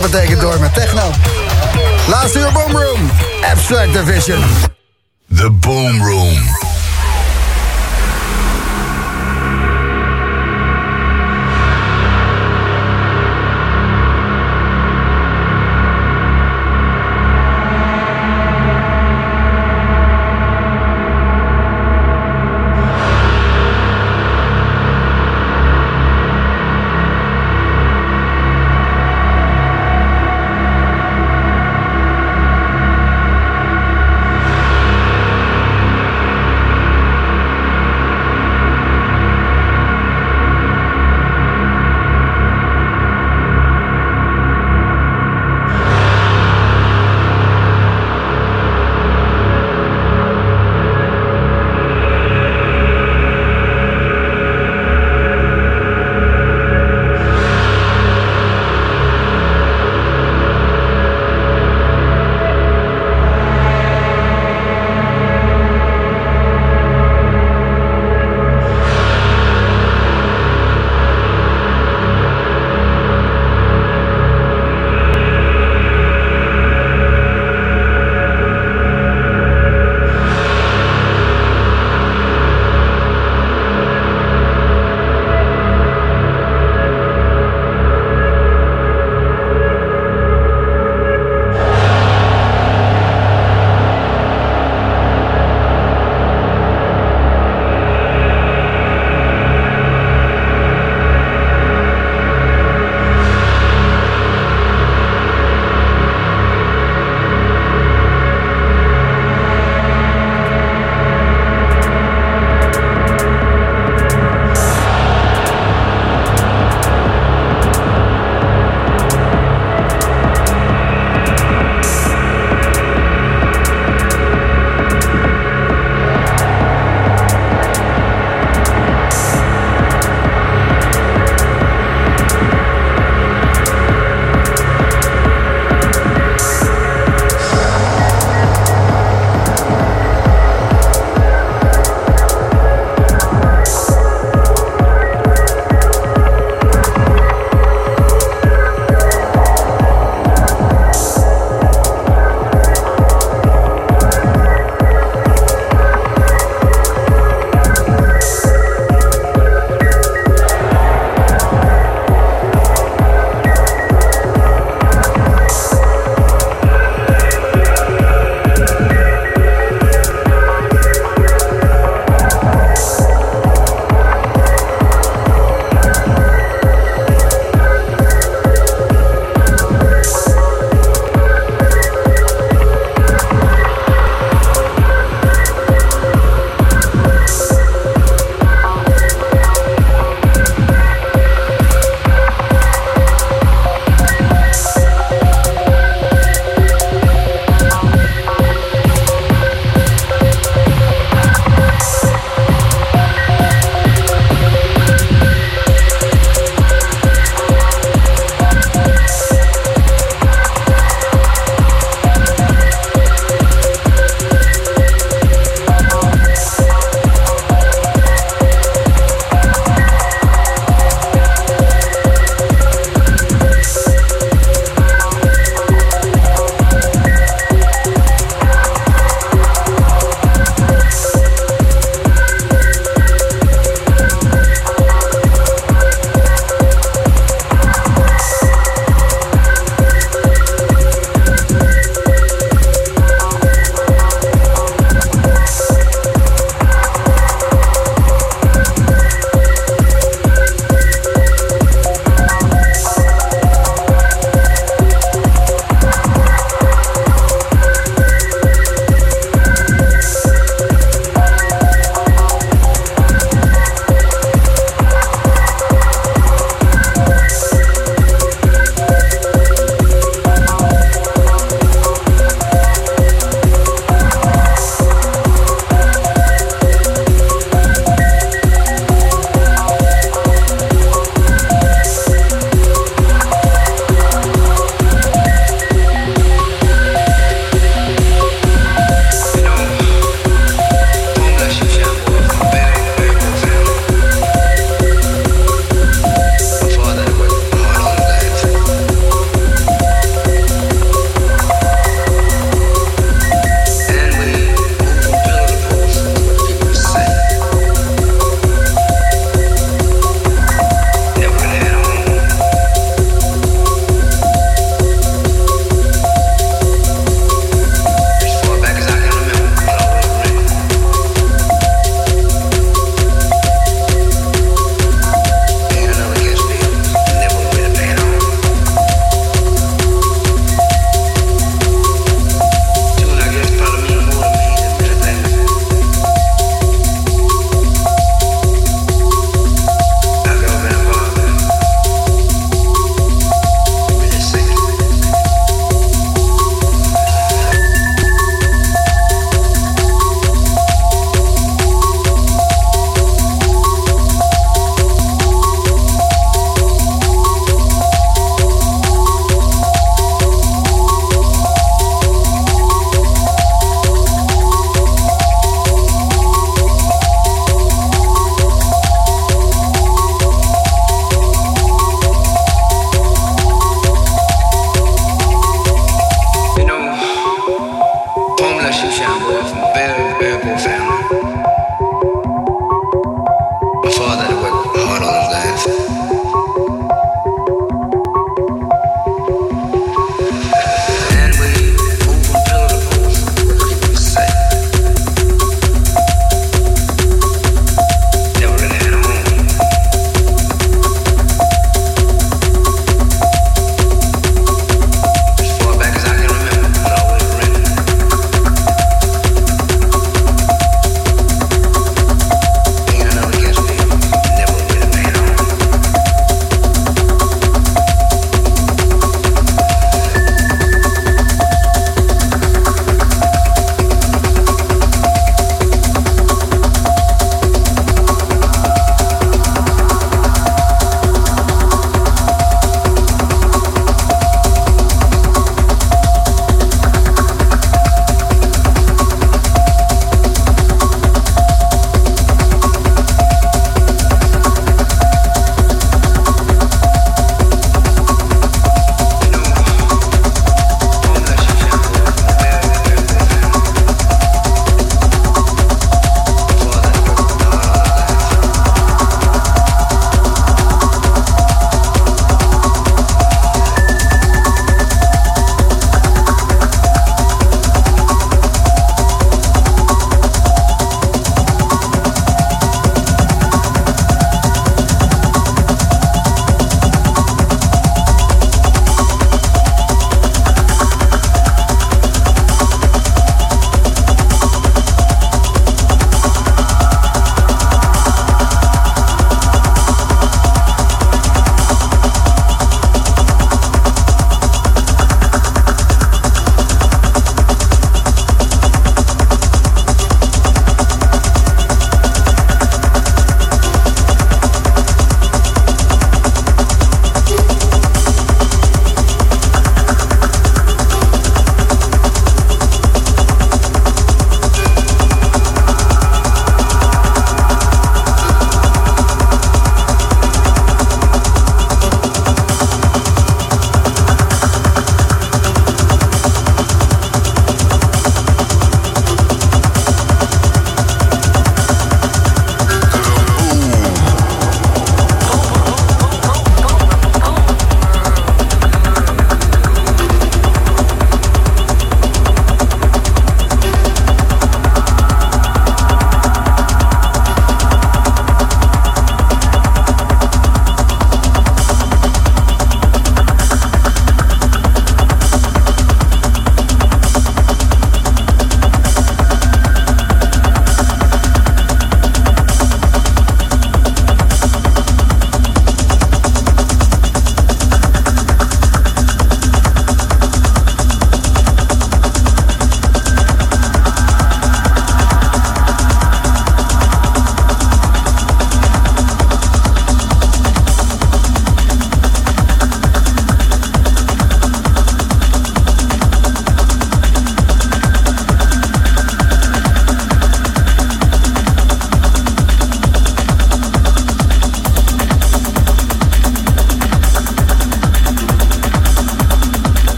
dat betekent door met techno. Laatste uur Boom Room. Abstract Division. The Boom Room.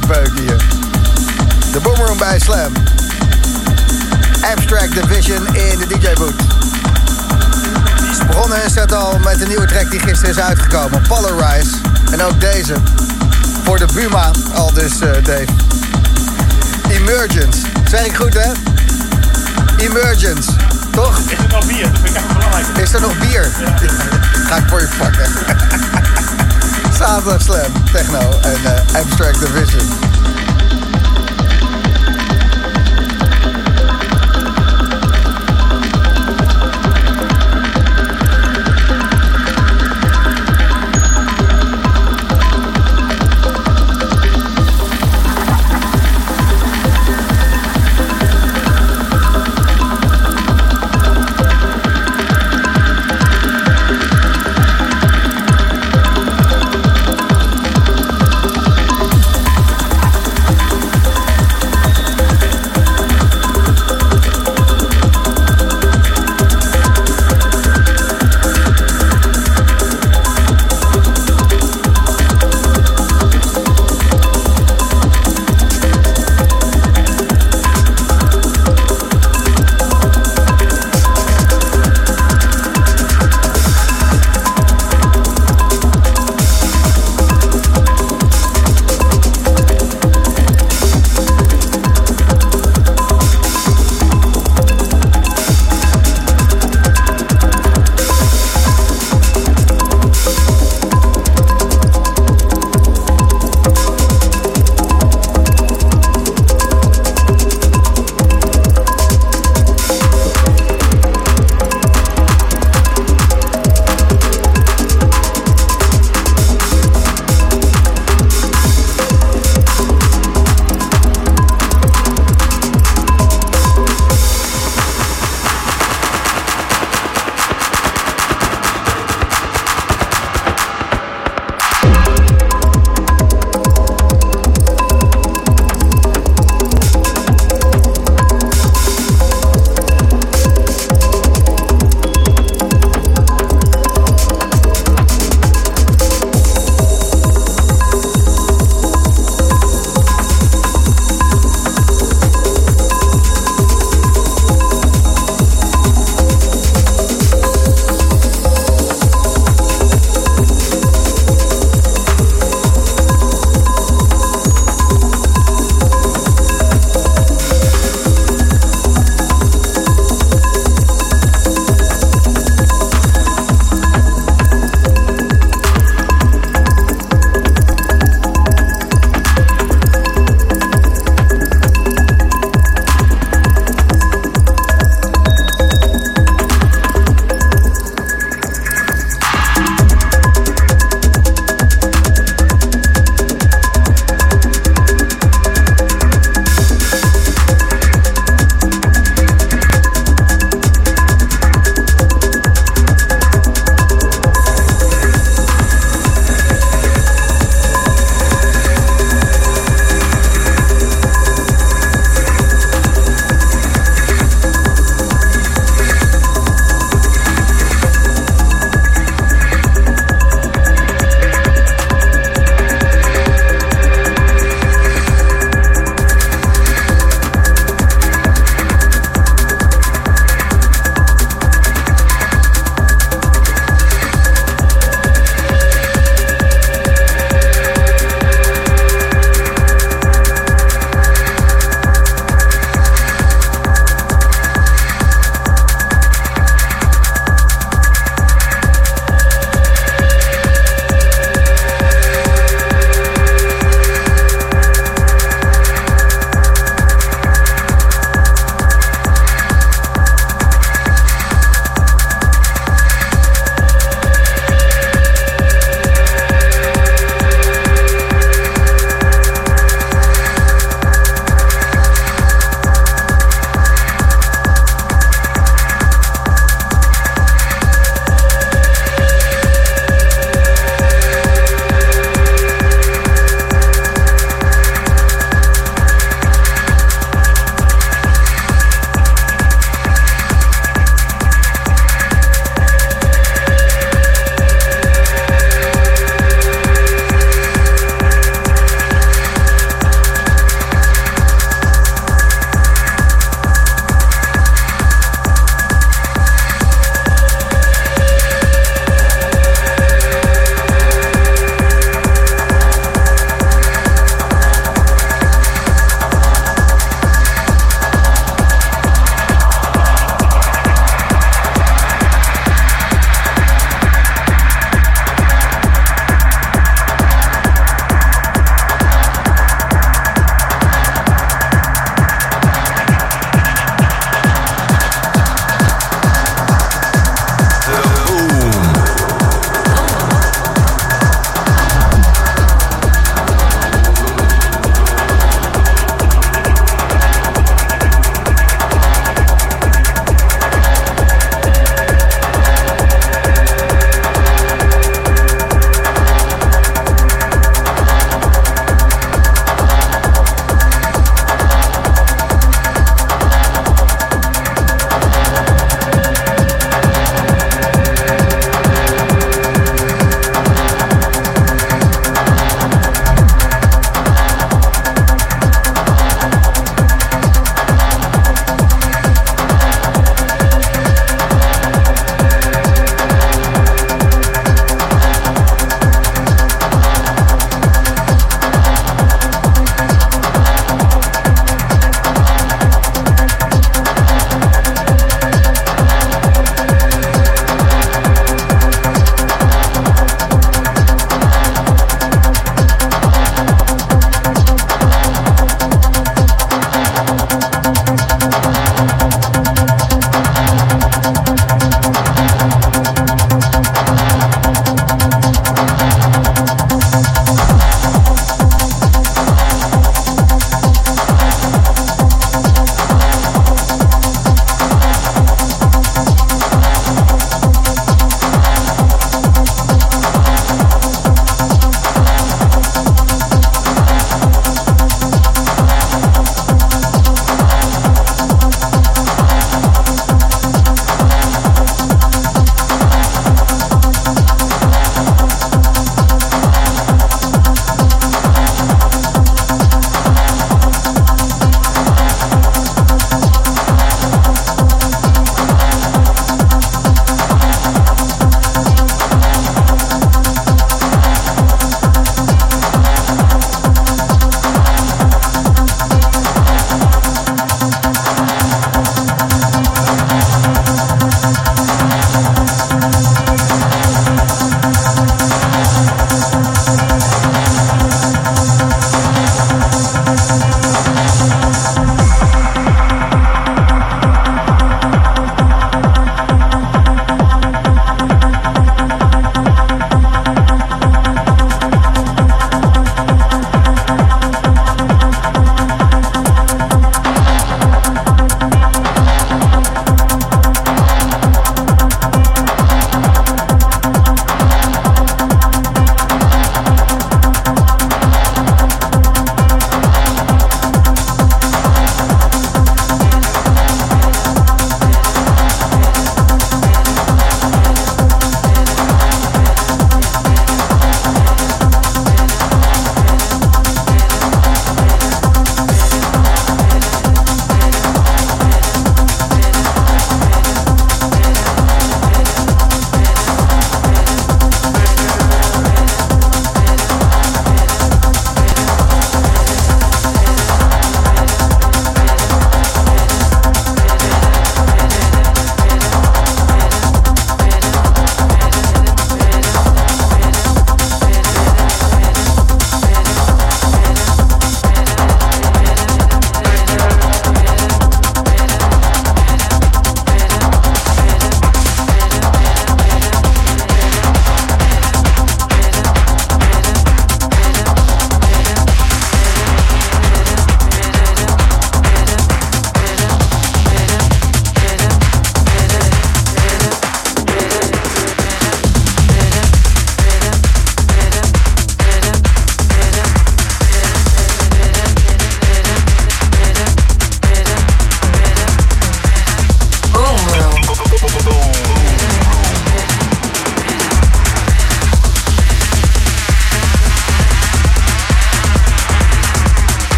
Te peuken hier. De Boomroom bij Slam. Abstract Division in de DJ-boot. Ze begonnen hun set al met een nieuwe track die gisteren is uitgekomen. Polarize. En ook deze. Voor de Buma, al dus uh, Dave. Emergence. Zeg ik goed, hè? Emergence. Toch? Is er nog bier? Dat vind ik echt belangrijk. Is er nog bier? Ja. Ga ik voor je pakken. Zaterdag Slam, Techno en uh, Abstract Division.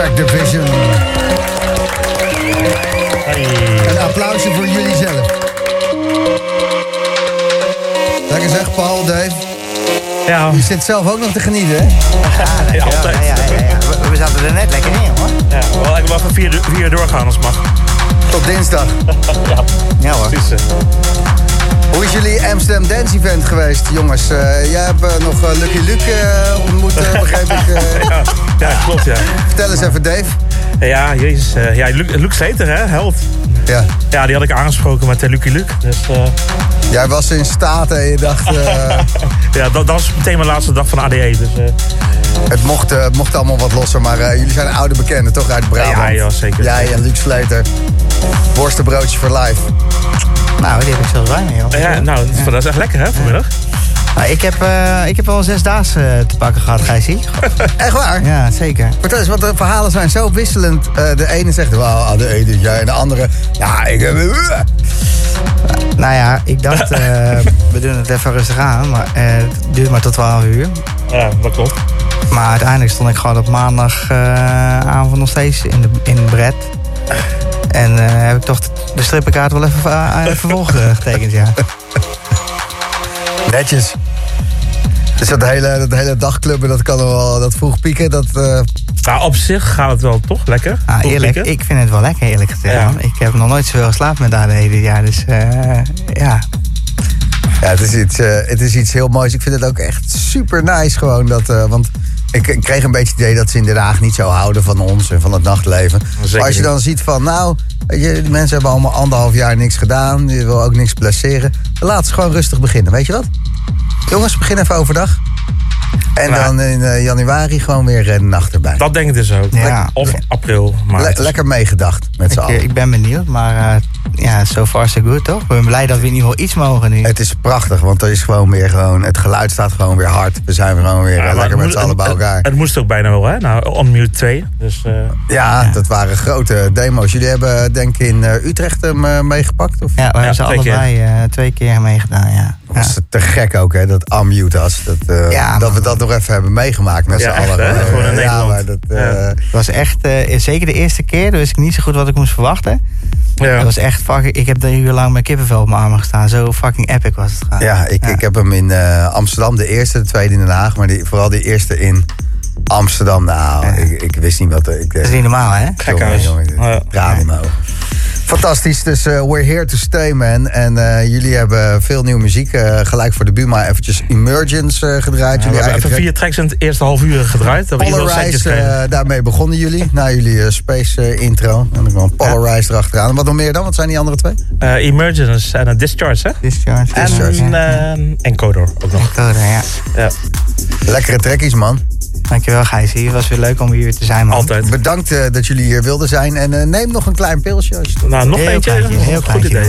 Dark Division. Een applausje voor jullie zelf. Lekker zeg, Paul, Dave. Ja, Je zit zelf ook nog te genieten, hè? ja, altijd. Ja, ja, ja, ja. We, we zaten er net lekker in, hoor. Ja, wel, ik wil even vier, vier uur doorgaan als het mag. Tot dinsdag. Ja hoor. Precies. Hoe is jullie Amsterdam Dance Event geweest, jongens? Eh, jij hebt eh, nog eh, Lucky Luke ontmoet, begreep ik. Ja, ja, klopt, ja. vertel eens even, Dave. Ja, jezus. ja, Luc, Luc Slater, hè, held. Ja. Ja, die had ik aangesproken met Lucky Luke. Dus Jij was in staat en je dacht, ja, dat, dat was meteen mijn laatste dag van ADE. Dus eh, het, mocht, het mocht allemaal wat losser. Maar jullie zijn oude bekenden, toch, uit Brabant? Ja, ja, zeker. Jij en Luc Sleter. Worstenbroodjes voor life. Nou, die heb ik zelfs bij me, joh. ja, nou, dat is echt lekker, hè, vanmiddag. Nou, ik, heb, eh, ik heb wel zes dagen eh, te pakken gehad, Gijsie. Echt waar? Ja, zeker. Vertel eens, want de verhalen zijn zo wisselend. Eh, de ene zegt, wauw, ADE dit jaar. En de andere, ja, ik heb... Nou ja, ik dacht, we doen het even rustig aan. Maar het duurt maar tot 12 uur. Ja, dat klopt. Maar uiteindelijk stond ik gewoon op maandagavond nog steeds in, de, in Bred. En eh, heb ik toch de strippenkaart wel even, uh, even volgetekend, ja. Netjes. Dus dat hele, dat hele dagclubben, dat kan wel, dat vroeg pieken, dat... eh, Nou, op zich gaat het wel toch lekker. Ah, eerlijk, pieken? ik vind het wel lekker, eerlijk gezegd. Ja. Ik heb nog nooit zoveel geslapen met ADE dit jaar. Dus eh, ja, Ja, het is, iets, eh, het is iets heel moois. Ik vind het ook echt super nice gewoon. Dat, eh, want ik, ik kreeg een beetje het idee dat ze in Den Haag niet zo houden van ons en van het nachtleven. Maar als je dan ziet van, nou, weet je, die mensen hebben allemaal anderhalf jaar niks gedaan. Je wil ook niks placeren. Laat ze gewoon rustig beginnen, weet je wat? Jongens, begin even overdag. En Nou. dan in eh, januari gewoon weer een nacht erbij. Dat denk ik dus ook. Ja. Of april, maart. Le- lekker meegedacht met z'n eh, allen. ik ben benieuwd. Maar eh, ja, so far so good, toch? Ik ben blij dat we in ieder geval iets mogen nu. Het is prachtig, want er is gewoon weer gewoon, het geluid staat gewoon weer hard. We zijn gewoon weer Ja, lekker met z'n allen bij elkaar. Het, moest ook bijna wel, hè? Nou, on mute 2. Dus eh, Ja, dat waren grote demo's. Jullie hebben denk ik in eh, Utrecht hem meegepakt? Of Ja, we hebben ze twee keer. allebei eh, twee keer meegedaan, ja. Was ja. het te gek ook, hè? Dat Unmute was. Dat, eh, Ja, dat we dat nog even hebben meegemaakt met Ja, z'n echt, allen. hè? Gewoon in ja, Nederland. maar dat, eh, Ja. Het was echt, eh, zeker de eerste keer, dus wist ik niet zo goed wat ik moest verwachten. ja. Het was echt fucking, ik heb drie uur lang met kippenvel op mijn armen gestaan. Zo fucking epic was het gewoon. ja, ik, ik heb hem in eh, Amsterdam, de eerste, de tweede in Den Haag. Maar die, vooral die eerste in Amsterdam. Nou, ik, ik wist niet wat... er- Ik, Dat is niet normaal, hè? Gekhuis. Jongen, jongen, Ja. Fantastisch, dus eh, we're here to stay, man. En eh, jullie hebben veel nieuwe muziek. eh, gelijk voor de Buma eventjes Emergence eh, gedraaid. Ja, we jullie hebben even track. vier tracks in het eerste half uur gedraaid. Polarize, daarmee begonnen jullie. Na jullie Space intro. En dan kwam Polarize erachteraan. Wat nog meer dan? Wat zijn die andere twee? Eh, Emergence en een Discharge, hè? Discharge. En Discharge. een encoder ook nog. Code, ja. Ja, Lekkere trekkies, man. Dankjewel, Gijs. Het was weer leuk om hier weer te zijn, man. altijd. Bedankt eh, dat jullie hier wilden zijn. En eh, neem nog een klein pilsje als je Nou, nog Heel eentje. kleintje, heel Goed kleintje. idee.